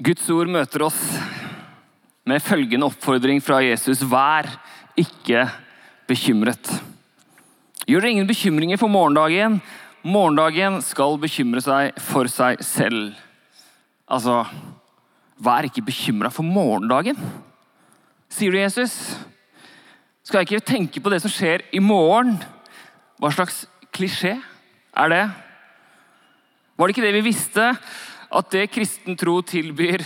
Guds ord møter oss med følgende oppfordring fra Jesus. Vær ikke bekymret. Gjør dere ingen bekymringer for morgendagen. Morgendagen skal bekymre seg for seg selv. Altså, vær ikke bekymra for morgendagen, sier du, Jesus. Skal jeg ikke tenke på det som skjer i morgen? Hva slags klisjé er det? Var det ikke det vi visste? At det kristen tro tilbyr,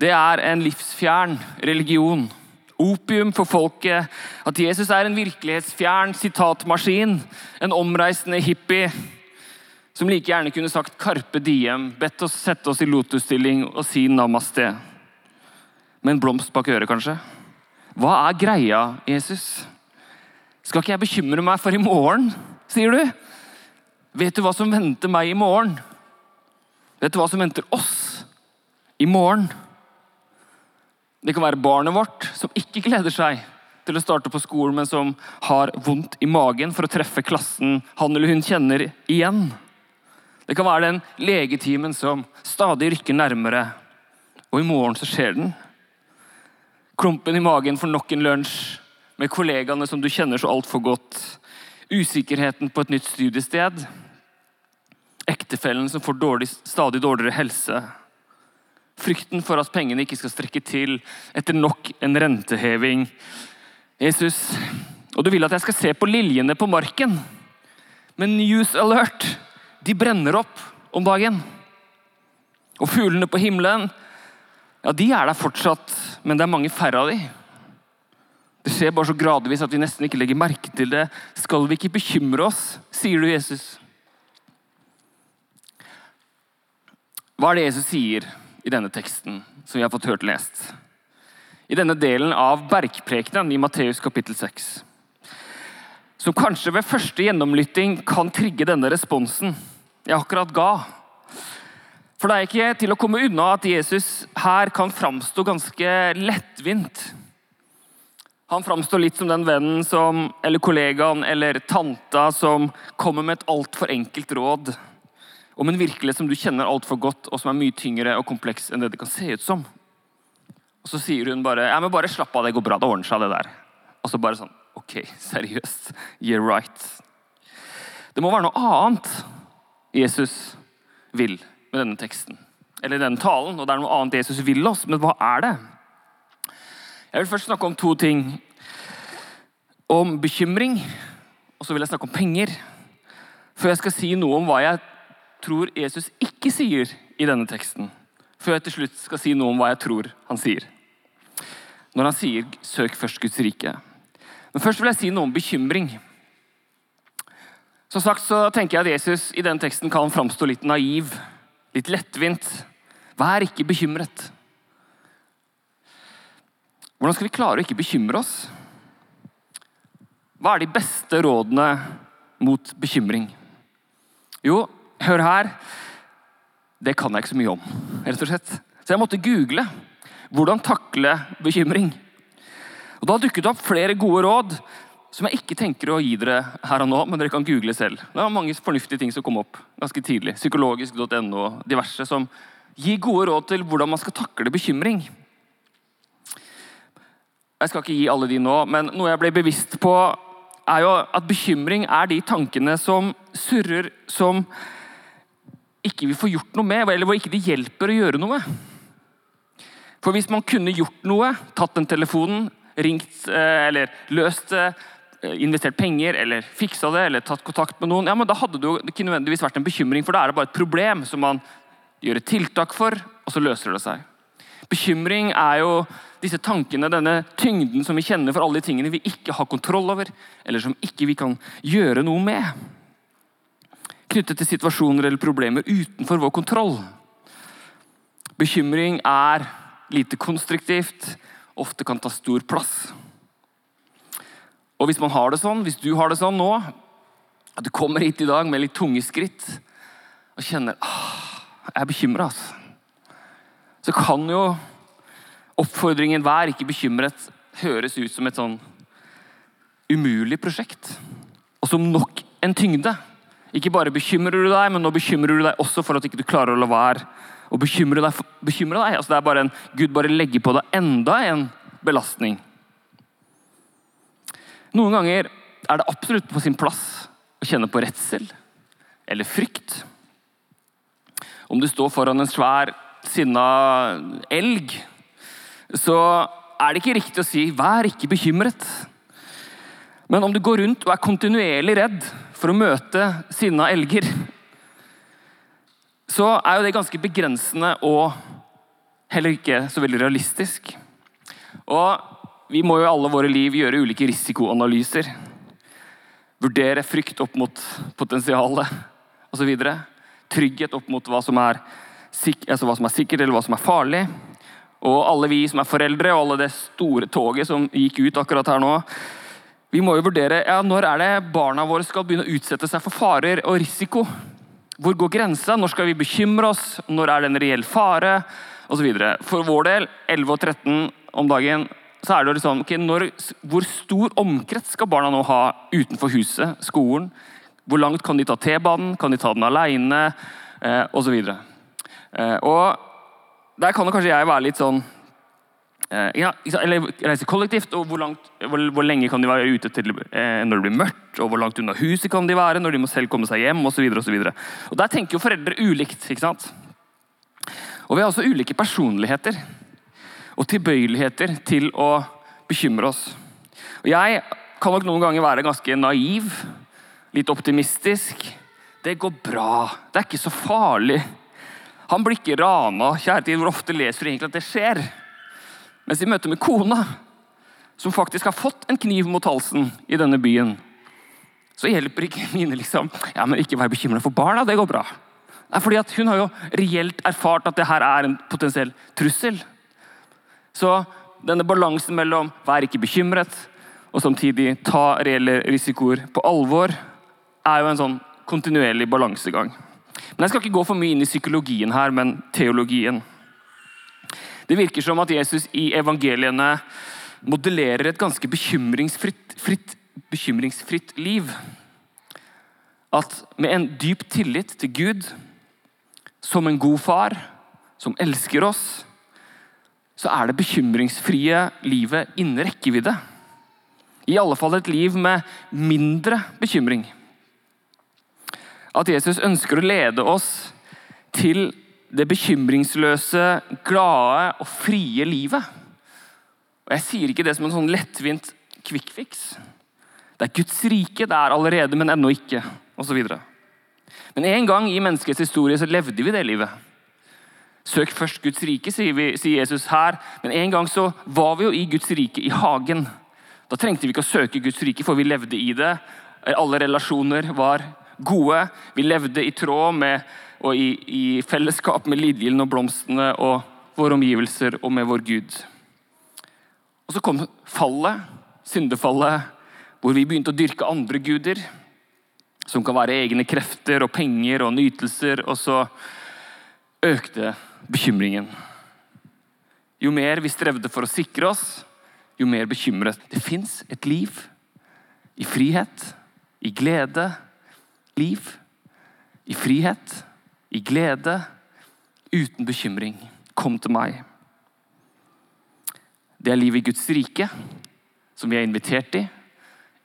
det er en livsfjern religion. Opium for folket. At Jesus er en virkelighetsfjern sitatmaskin. En omreisende hippie som like gjerne kunne sagt Karpe Diem', bedt oss sette oss i lotusstilling og si 'namaste'. Med en blomst bak øret, kanskje. Hva er greia, Jesus? Skal ikke jeg bekymre meg for i morgen, sier du? Vet du hva som venter meg i morgen? Vet du hva som venter oss i morgen? Det kan være barnet vårt som ikke gleder seg til å starte på skolen, men som har vondt i magen for å treffe klassen han eller hun kjenner igjen. Det kan være den legetimen som stadig rykker nærmere, og i morgen så skjer den. Klumpen i magen for nok en lunsj med kollegaene som du kjenner så altfor godt. Usikkerheten på et nytt studiested. Ektefellen som får dårlig, stadig dårligere helse. Frykten for at pengene ikke skal strekke til etter nok en renteheving. Jesus, og du vil at jeg skal se på liljene på marken. Men news alert! De brenner opp om dagen. Og fuglene på himmelen, ja, de er der fortsatt, men det er mange færre av de. Det skjer bare så gradvis at vi nesten ikke legger merke til det. Skal vi ikke bekymre oss, sier du, Jesus. Hva er det Jesus sier i denne teksten som vi har fått hørt lest? I denne delen av bergprekenen i Matteus kapittel 6. Som kanskje ved første gjennomlytting kan trigge denne responsen jeg akkurat ga. For det er ikke til å komme unna at Jesus her kan framstå ganske lettvint. Han framstår litt som den vennen som, eller kollegaen eller tanta som kommer med et altfor enkelt råd om en virkelighet som du kjenner altfor godt, og som er mye tyngre og kompleks enn det det kan se ut som. Og Så sier hun bare ja, men bare slapp av, det går bra, det ordner seg, det der. Og så bare sånn Ok, seriøst. You're right. Det må være noe annet Jesus vil med denne teksten. Eller denne talen. Og det er noe annet Jesus vil oss, men hva er det? Jeg vil først snakke om to ting. Om bekymring, og så vil jeg snakke om penger. Før jeg skal si noe om hva jeg tror Jesus ikke sier i denne teksten. Før jeg til slutt skal si noe om hva jeg tror han sier. Når han sier 'søk først Guds rike'. Men først vil jeg si noe om bekymring. Som sagt så tenker jeg at Jesus i denne teksten kan framstå litt naiv, litt lettvint. Vær ikke bekymret. Hvordan skal vi klare å ikke bekymre oss? Hva er de beste rådene mot bekymring? Jo, hør her. Det kan jeg ikke så mye om, rett og slett. Så jeg måtte google hvordan takle bekymring. Og Da dukket det opp flere gode råd som jeg ikke tenker å gi dere her og nå, men dere kan google selv. Det var mange fornuftige ting som kom opp ganske tidlig. Psykologisk.no og diverse som gir gode råd til hvordan man skal takle bekymring. Jeg skal ikke gi alle de nå, men noe jeg ble bevisst på, er jo at bekymring er de tankene som surrer, som ikke vi får gjort noe med, eller hvor ikke det hjelper å gjøre noe. For hvis man kunne gjort noe, tatt den telefonen, ringt eh, eller løst det, eh, investert penger eller fiksa det eller tatt kontakt med noen, ja, men da hadde det jo ikke nødvendigvis vært en bekymring, for da er det bare et problem som man gjør et tiltak for, og så løser det seg. Bekymring er jo disse tankene, denne tyngden som vi kjenner for alle de tingene vi ikke har kontroll over, eller som ikke vi kan gjøre noe med. Knyttet til situasjoner eller problemer utenfor vår kontroll. Bekymring er lite konstruktivt, ofte kan ta stor plass. Og hvis man har det sånn, hvis du har det sånn nå, at du kommer hit i dag med litt tunge skritt og kjenner ah, jeg er bekymra, altså. Så kan jo oppfordringen 'vær ikke bekymret' høres ut som et sånn umulig prosjekt. Og som nok en tyngde. Ikke bare bekymrer du deg, men nå bekymrer du deg også for at ikke du klarer å la være å bekymre deg. Bekymre deg. Altså, det er bare en, Gud bare legger på deg enda en belastning. Noen ganger er det absolutt på sin plass å kjenne på redsel eller frykt. Om du står foran en svær, sinna elg, så er det ikke riktig å si 'vær ikke bekymret'. Men om du går rundt og er kontinuerlig redd for å møte sinna elger, så er jo det ganske begrensende og heller ikke så veldig realistisk. Og vi må jo i alle våre liv gjøre ulike risikoanalyser. Vurdere frykt opp mot potensialet osv. Trygghet opp mot hva som, er, altså hva som er sikkert eller hva som er farlig. Og alle vi som er foreldre, og alle det store toget som gikk ut akkurat her nå, vi må jo vurdere ja, når er det barna våre skal begynne å utsette seg for farer og risiko. Hvor går grensa? Når skal vi bekymre oss? Når er det en reell fare? Og så. For vår del, 11 og 13 om dagen, så er det liksom okay, når, Hvor stor omkrets skal barna nå ha utenfor huset, skolen? Hvor langt kan de ta T-banen? Kan de ta den aleine? Eh, og så videre. Eh, og der kan kanskje jeg være litt sånn ja, eller reise kollektivt, og hvor, langt, hvor, hvor, lenge kan de være ute til eh, når det blir mørkt? og Hvor langt unna huset kan de være når de må selv komme seg hjem? Og, så videre, og, så videre. og Der tenker jo foreldre ulikt. ikke sant? Og Vi har også ulike personligheter og tilbøyeligheter til å bekymre oss. Og Jeg kan nok noen ganger være ganske naiv, litt optimistisk. Det går bra. Det er ikke så farlig. Han blir ikke rana. Kjære tid, hvor ofte leser du egentlig at det skjer? Mens i møte med kona, som faktisk har fått en kniv mot halsen i denne byen, så hjelper ikke mine liksom ja, men ikke vær bekymra for barna. Det går bra. Det er fordi Hun har jo reelt erfart at det her er en potensiell trussel. Så denne balansen mellom vær ikke bekymret og samtidig ta reelle risikoer på alvor, er jo en sånn kontinuerlig balansegang. Men Jeg skal ikke gå for mye inn i psykologien her, men teologien. Det virker som at Jesus i evangeliene modellerer et ganske bekymringsfritt, fritt, bekymringsfritt liv. At med en dyp tillit til Gud, som en god far, som elsker oss, så er det bekymringsfrie livet innen rekkevidde. I alle fall et liv med mindre bekymring at Jesus ønsker å lede oss til det bekymringsløse, glade og frie livet. Og Jeg sier ikke det som en sånn lettvint quick fix. Det er Guds rike, det er allerede, men ennå ikke, osv. Men en gang i menneskets historie så levde vi det livet. Søk først Guds rike, sier, vi, sier Jesus her. Men en gang så var vi jo i Guds rike, i hagen. Da trengte vi ikke å søke Guds rike, for vi levde i det. Alle relasjoner var gode. Vi levde i tråd med og i, i fellesskap med liljen og blomstene og våre omgivelser og med vår Gud. Og Så kom fallet, syndefallet, hvor vi begynte å dyrke andre guder. Som kan være egne krefter og penger og nytelser. Og så økte bekymringen. Jo mer vi strevde for å sikre oss, jo mer bekymret. Det fins et liv i frihet, i glede, liv. I frihet, i glede, uten bekymring. Kom til meg. Det er livet i Guds rike, som vi er invitert i,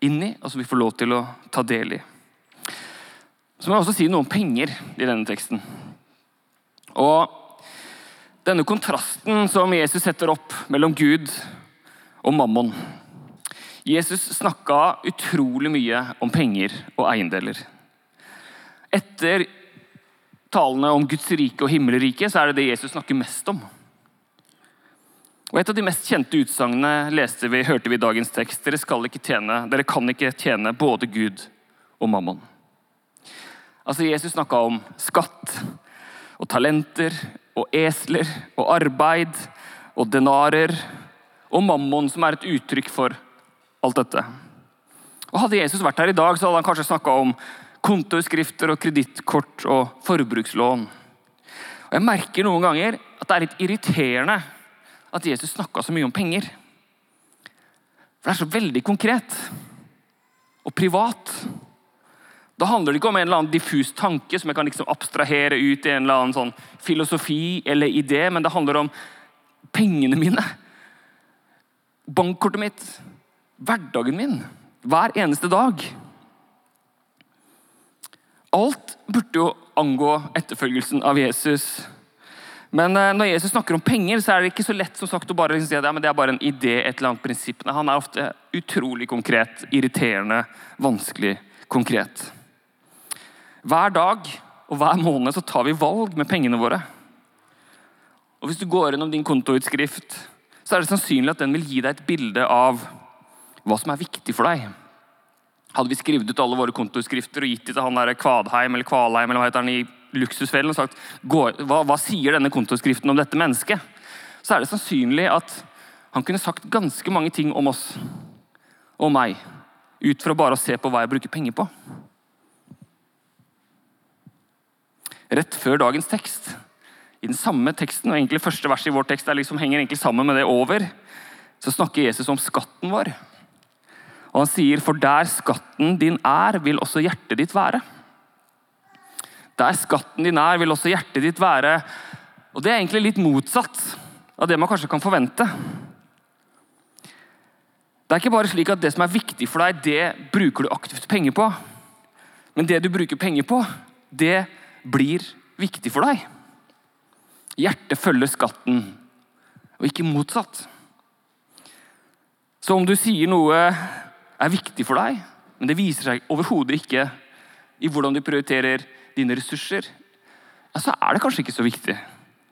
inn i, og som vi får lov til å ta del i. Så må jeg også si noe om penger i denne teksten. Og denne kontrasten som Jesus setter opp mellom Gud og mammon. Jesus snakka utrolig mye om penger og eiendeler. Etter talene om Guds rike og himmelriket, så er det det Jesus snakker mest om. Og Et av de mest kjente utsagnene vi, hørte vi i dagens tekst. Dere ikke tjene, dere kan ikke tjene både Gud og mammon. Altså Jesus snakka om skatt og talenter og esler og arbeid og denarer og mammon, som er et uttrykk for alt dette. Og Hadde Jesus vært her i dag, så hadde han kanskje snakka om kontoutskrifter og kredittkort og forbrukslån. Og Jeg merker noen ganger at det er litt irriterende at Jesus snakka så mye om penger. For det er så veldig konkret og privat. Da handler det ikke om en eller annen diffus tanke som jeg kan liksom abstrahere ut i en eller annen sånn filosofi eller idé, men det handler om pengene mine. Bankkortet mitt. Hverdagen min. Hver eneste dag. Alt burde jo angå etterfølgelsen av Jesus. Men eh, når Jesus snakker om penger, så er det ikke så lett som sagt å bare si at ja, det er bare en idé, et eller annet prinsipp. Han er ofte utrolig konkret, irriterende, vanskelig konkret. Hver dag og hver måned så tar vi valg med pengene våre. Og Hvis du går gjennom din kontoutskrift, så er det sannsynlig at den vil gi deg et bilde av hva som er viktig for deg. Hadde vi skrevet ut alle våre kontoskrifter og gitt dem til han der Kvadheim eller Kvalheim eller hva heter han i Luksusfellen og sagt hva, hva sier denne kontoskriften om dette mennesket, så er det sannsynlig at han kunne sagt ganske mange ting om oss og meg ut fra bare å se på hva jeg bruker penger på. rett før dagens tekst. I den samme teksten, og egentlig første verset i vår tekst liksom, henger egentlig sammen med det over, så snakker Jesus om skatten vår. Og Han sier, 'For der skatten din er, vil også hjertet ditt være'. Der skatten din er, vil også hjertet ditt være. Og Det er egentlig litt motsatt av det man kanskje kan forvente. Det er ikke bare slik at det som er viktig for deg, det bruker du aktivt penger på. Men det du bruker penger på, det blir viktig for deg. Hjertet følger skatten, og ikke motsatt. Så om du sier noe er viktig for deg, men det viser seg overhodet ikke i hvordan du prioriterer dine ressurser, så er det kanskje ikke så viktig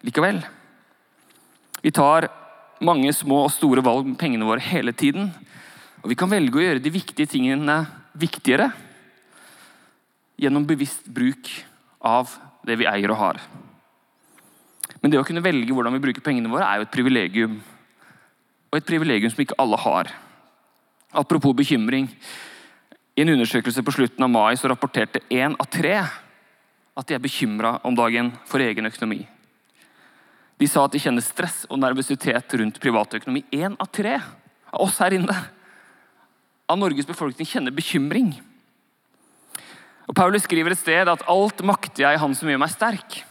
likevel. Vi tar mange små og store valg med pengene våre hele tiden. Og vi kan velge å gjøre de viktige tingene viktigere gjennom bevisst bruk av det vi eier og har. Men det å kunne velge hvordan vi bruker pengene våre, er jo et privilegium. Og et privilegium som ikke alle har. Apropos bekymring. I en undersøkelse på slutten av mai så rapporterte én av tre at de er bekymra om dagen for egen økonomi. De sa at de kjenner stress og nervøsitet rundt privatøkonomi. Én av tre av oss her inne av Norges befolkning kjenner bekymring. Og Paulus skriver et sted at 'alt makter jeg Han som gjør meg sterk'.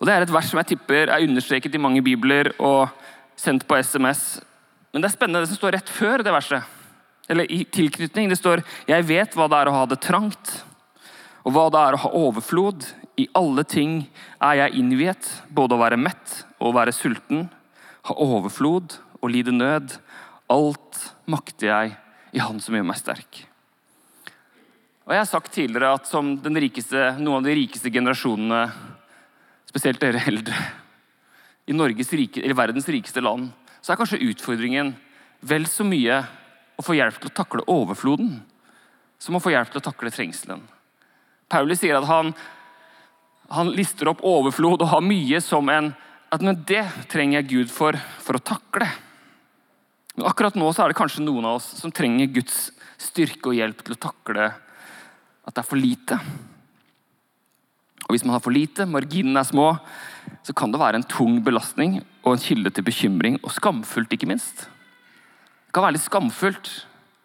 Og Det er et vers som jeg tipper er understreket i mange bibler og sendt på SMS. Men det er spennende det som står rett før det verset. Eller i tilknytning. Det står 'Jeg vet hva det er å ha det trangt', og hva det er å ha overflod. I alle ting er jeg innviet, både å være mett og å være sulten, ha overflod og lide nød. Alt makter jeg i Han som gjør meg sterk. Og jeg har sagt tidligere at som rikeste, noen av de rikeste generasjonene, spesielt dere eldre, i rike, verdens rikeste land, så er kanskje utfordringen vel så mye å få hjelp til å takle overfloden som å få hjelp til å takle trengselen. Paulus sier at han, han lister opp overflod og har mye som en at men det trenger jeg Gud for for å takle. Men akkurat nå så er det kanskje noen av oss som trenger Guds styrke og hjelp til å takle at det er for lite. Og Hvis man har for lite, marginene er små, så kan det være en tung belastning og en kilde til bekymring, og skamfullt, ikke minst. Det kan være litt skamfullt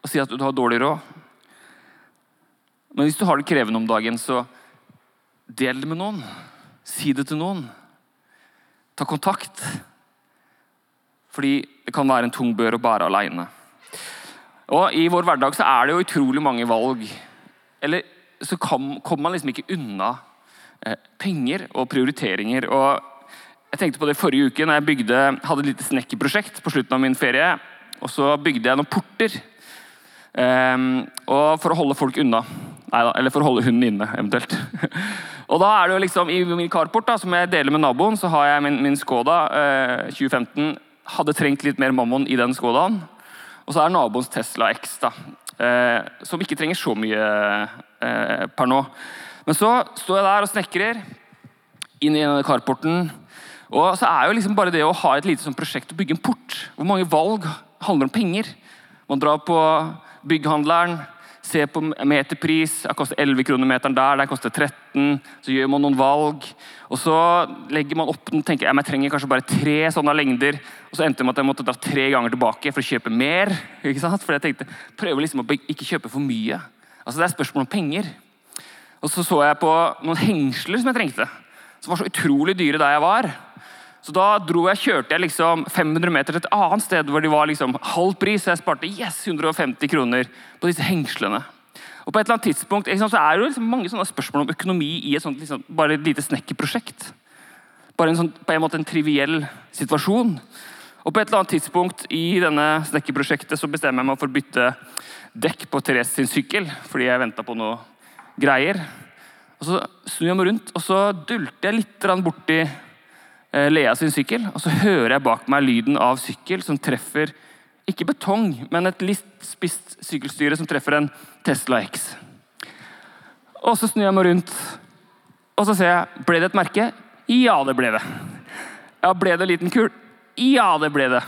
å si at du har dårlig råd. Men hvis du har det krevende om dagen, så del det med noen. Si det til noen. Ta kontakt. Fordi det kan være en tung bør å bære aleine. Og I vår hverdag så er det jo utrolig mange valg. Eller så kommer man liksom ikke unna penger og prioriteringer. og jeg tenkte på det forrige uke når jeg bygde, hadde et lite snekkerprosjekt på slutten av min ferie. og Så bygde jeg noen porter um, for å holde folk unna. Neida, eller for å holde hunden inne, eventuelt. og da er det jo liksom, I min carport, da, som jeg deler med naboen, så har jeg min, min Skoda eh, 2015. Hadde trengt litt mer mammon i den Skodaen. Og så er naboens Tesla X. da, eh, Som ikke trenger så mye eh, per nå. Men så står jeg der og snekrer inn i denne carporten. Og så er jo liksom bare det å ha et lite sånn prosjekt å bygge en port. Hvor mange valg handler om penger? Man drar på bygghandleren, ser på meterpris. Det koster 11 kroner meteren der, der koster 13. Så gjør man noen valg. Og så legger man opp den tenker jeg, jeg trenger kanskje bare tre sånne lengder. Og så endte det med at jeg måtte dra tre ganger tilbake for å kjøpe mer. ikke sant? For jeg tenkte, prøver liksom å ikke kjøpe for mye. Altså Det er spørsmål om penger. Og så så jeg på noen hengsler som jeg trengte, som var så utrolig dyre der jeg var. Så da dro jeg, kjørte jeg liksom 500 meter til et annet sted hvor de var liksom halv pris. Så jeg sparte yes, 150 kroner på disse hengslene. Og på et eller annet tidspunkt liksom, så er det jo liksom mange sånne spørsmål om økonomi i et sånt, liksom, bare lite snekkerprosjekt. Bare en, sånn, på en måte en triviell situasjon. Og På et eller annet tidspunkt i denne snekkerprosjektet så bestemmer jeg meg for å bytte dekk på Therese sin sykkel fordi jeg venta på noe greier. Og Så snur jeg meg rundt og så dulter jeg litt borti Eh, Lea sin sykkel, og så hører jeg bak meg lyden av sykkel som treffer ikke betong, men et litt spist sykkelstyre som treffer en Tesla X. Og Så snur jeg meg rundt, og så ser jeg ble det et merke. Ja, det ble det. Ja, Ble det en liten kul? Ja, det ble det.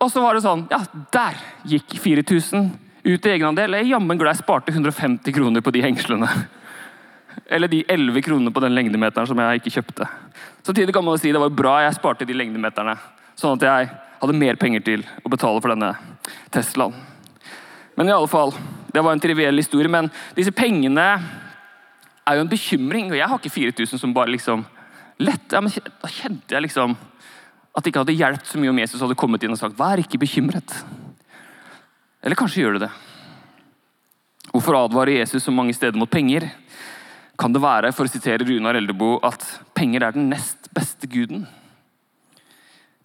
Og så var det sånn Ja, der gikk 4000 ut i egenandel. Jeg er jammen glad jeg sparte 150 kroner på de hengslene. Eller de 11 kronene på den lengdemeteren som jeg ikke kjøpte. Samtidig kan man si det var bra jeg sparte de lengdemeterne, sånn at jeg hadde mer penger til å betale for denne Teslaen. Men i alle fall, det var en triviell historie. Men disse pengene er jo en bekymring. Og jeg har ikke 4000 som bare liksom lett. Ja, men da kjente jeg liksom at det ikke hadde hjulpet så mye om Jesus hadde kommet inn og sagt 'vær ikke bekymret'. Eller kanskje gjør det det. Hvorfor advarer Jesus så mange steder mot penger? kan det være, for å sitere Runar Eldebo, at penger er den nest beste guden.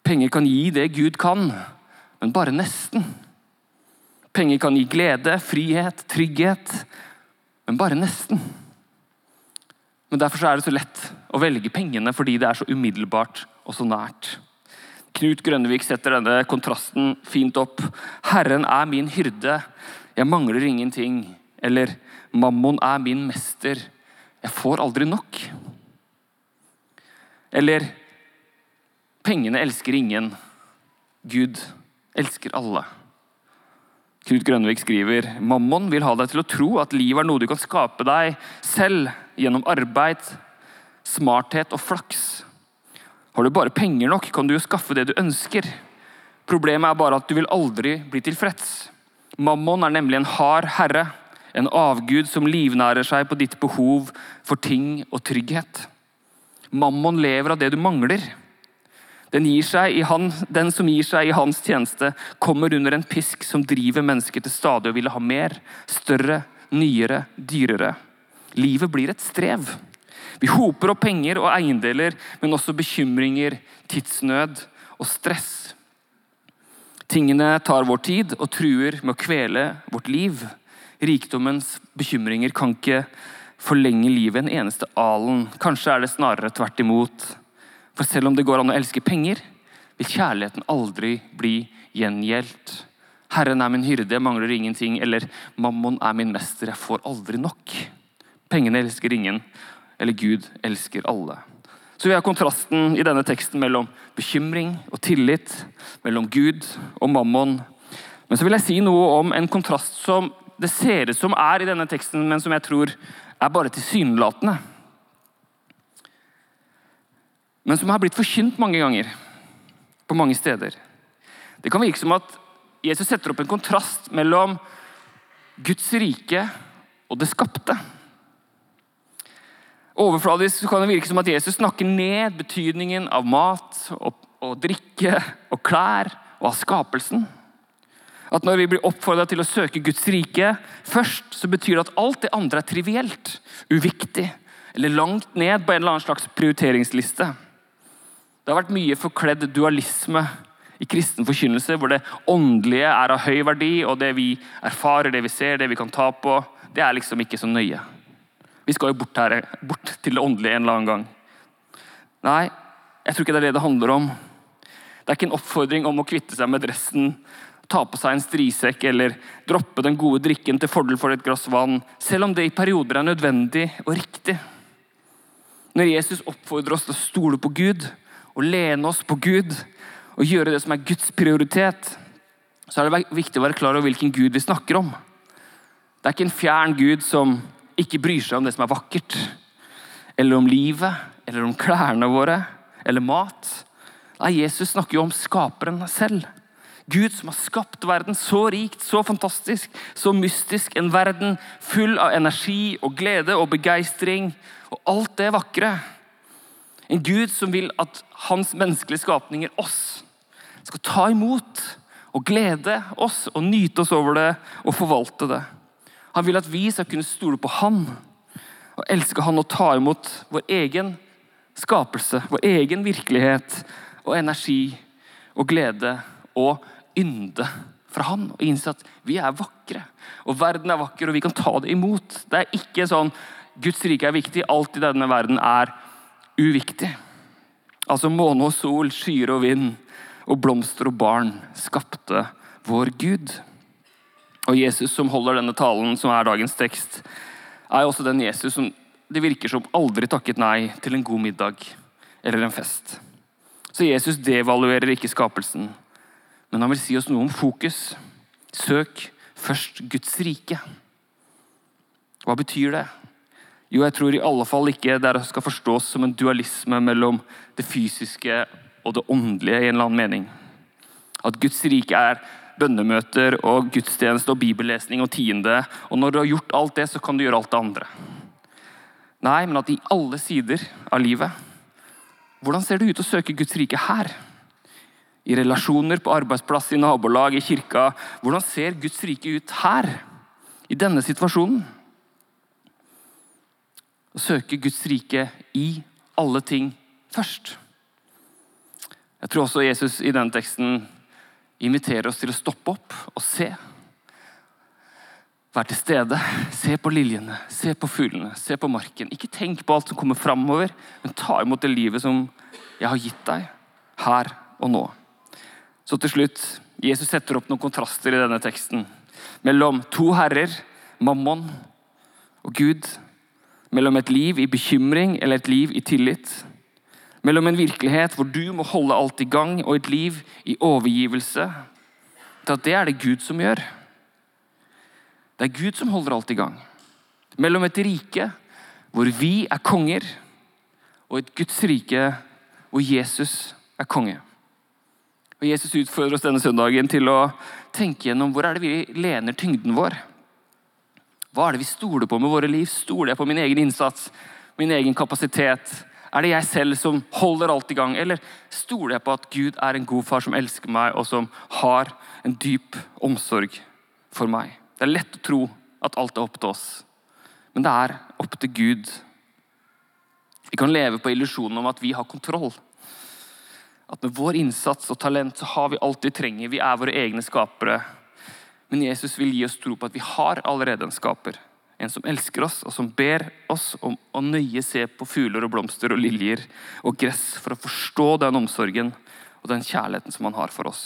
Penger kan gi det Gud kan, men bare nesten. Penger kan gi glede, frihet, trygghet, men bare nesten. Men Derfor er det så lett å velge pengene fordi det er så umiddelbart og så nært. Knut Grønnevik setter denne kontrasten fint opp. Herren er min hyrde, jeg mangler ingenting. Eller Mammon er min mester, jeg får aldri nok. Eller Pengene elsker ingen. Gud elsker alle. Knut Grønnevik skriver Mammon vil ha deg til å tro at livet er noe du kan skape deg selv gjennom arbeid, smarthet og flaks. Har du bare penger nok, kan du jo skaffe det du ønsker. Problemet er bare at du vil aldri bli tilfreds. Mammon er nemlig en hard herre en avgud som livnærer seg på ditt behov for ting og trygghet. Mammon lever av det du mangler. Den, han, den, som gir seg i hans tjeneste, kommer under en pisk som driver mennesker til stadig å ville ha mer, større, nyere, dyrere. Livet blir et strev. Vi hoper opp penger og eiendeler, men også bekymringer, tidsnød og stress. Tingene tar vår tid og truer med å kvele vårt liv. Rikdommens bekymringer kan ikke forlenge livet en eneste alen. Kanskje er det snarere tvert imot. For selv om det går an å elske penger, vil kjærligheten aldri bli gjengjeldt. Herren er min hyrde, jeg mangler ingenting. Eller mammon er min mester, jeg får aldri nok. Pengene elsker ingen, eller Gud elsker alle. Så vi har kontrasten i denne teksten mellom bekymring og tillit, mellom Gud og mammon. Men så vil jeg si noe om en kontrast som det ser ut som er i denne teksten, men som jeg tror er bare tilsynelatende. Men som har blitt forkynt mange ganger, på mange steder. Det kan virke som at Jesus setter opp en kontrast mellom Guds rike og det skapte. Overfladisk kan det virke som at Jesus snakker ned betydningen av mat og, og drikke og klær og av skapelsen. At når vi blir oppfordra til å søke Guds rike først, så betyr det at alt det andre er trivielt, uviktig eller langt ned på en eller annen slags prioriteringsliste. Det har vært mye forkledd dualisme i kristen forkynnelse, hvor det åndelige er av høy verdi, og det vi erfarer, det vi ser, det vi kan ta på, det er liksom ikke så nøye. Vi skal jo bort, her, bort til det åndelige en eller annen gang. Nei, jeg tror ikke det er det det handler om. Det er ikke en oppfordring om å kvitte seg med dressen ta på seg en strisekk eller droppe den gode drikken til fordel for et glass vann, selv om det i perioder er nødvendig og riktig. Når Jesus oppfordrer oss til å stole på Gud og lene oss på Gud og gjøre det som er Guds prioritet, så er det viktig å være klar over hvilken Gud vi snakker om. Det er ikke en fjern Gud som ikke bryr seg om det som er vakkert, eller om livet, eller om klærne våre, eller mat. Nei, Jesus snakker jo om skaperen selv. Gud som har skapt verden så rikt, så fantastisk, så mystisk. En verden full av energi og glede og begeistring og alt det vakre. En Gud som vil at hans menneskelige skapninger, oss, skal ta imot og glede oss og nyte oss over det og forvalte det. Han vil at vi skal kunne stole på Han og elske Han og ta imot vår egen skapelse, vår egen virkelighet og energi og glede og ynde fra Han. Og innse at vi er vakre, og verden er vakker, og vi kan ta det imot. Det er ikke sånn Guds rike er viktig, alt i denne verden er uviktig. Altså måne og sol, skyer og vind og blomster og barn skapte vår Gud. Og Jesus som holder denne talen, som er dagens tekst, er også den Jesus som det virker som aldri takket nei til en god middag eller en fest. Så Jesus devaluerer ikke skapelsen, men han vil si oss noe om fokus. Søk først Guds rike. Hva betyr det? Jo, jeg tror i alle fall ikke det skal forstås som en dualisme mellom det fysiske og det åndelige i en eller annen mening. At Guds rike er bønnemøter og gudstjeneste og bibellesning og tiende. Og når du har gjort alt det, så kan du gjøre alt det andre. Nei, men at i alle sider av livet Hvordan ser det ut å søke Guds rike her? I relasjoner, på arbeidsplass, i nabolag, i kirka. Hvordan ser Guds rike ut her? I denne situasjonen? Å søke Guds rike i alle ting først. Jeg tror også Jesus i denne teksten inviterer oss til å stoppe opp og se. Vær til stede. Se på liljene, se på fuglene, se på marken. Ikke tenk på alt som kommer framover, men ta imot det livet som jeg har gitt deg, her og nå. Så til slutt, Jesus setter opp noen kontraster i denne teksten. Mellom to herrer, mammon og Gud mellom et liv i bekymring eller et liv i tillit. Mellom en virkelighet hvor du må holde alt i gang, og et liv i overgivelse. Til at det er det Gud som gjør. Det er Gud som holder alt i gang. Mellom et rike hvor vi er konger, og et Guds rike hvor Jesus er konge. Og Jesus utfordrer oss denne søndagen til å tenke gjennom hvor er det vi lener tyngden vår. Hva er det vi stoler på med våre liv? Stoler jeg på min egen innsats, min egen kapasitet? Er det jeg selv som holder alt i gang, eller stoler jeg på at Gud er en god far som elsker meg, og som har en dyp omsorg for meg? Det er lett å tro at alt er opp til oss, men det er opp til Gud. Vi kan leve på illusjonen om at vi har kontroll. At med vår innsats og talent så har vi alt vi trenger. Vi er våre egne skapere. Men Jesus vil gi oss tro på at vi har allerede en skaper. En som elsker oss, og som ber oss om å nøye se på fugler og blomster og liljer og gress for å forstå den omsorgen og den kjærligheten som han har for oss.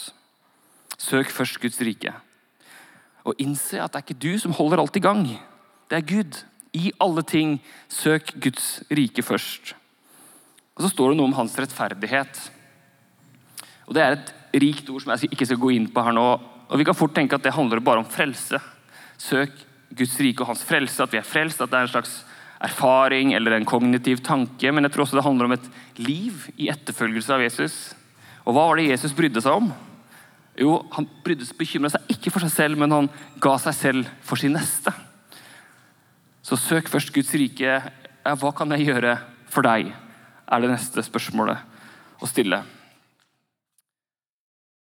Søk først Guds rike. Og innse at det er ikke du som holder alt i gang. Det er Gud. I alle ting, søk Guds rike først. Og Så står det noe om hans rettferdighet. Og Det er et rikt ord som jeg ikke skal gå inn på her nå, og Vi kan fort tenke at det handler bare om frelse. Søk Guds rike og hans frelse, at vi er frelst, at det er en slags erfaring eller en kognitiv tanke. Men jeg tror også det handler om et liv i etterfølgelse av Jesus. Og hva var det Jesus brydde seg om? Jo, Han brydde bekymra seg ikke for seg selv, men han ga seg selv for sin neste. Så søk først Guds rike. Ja, hva kan jeg gjøre for deg? er det neste spørsmålet å stille.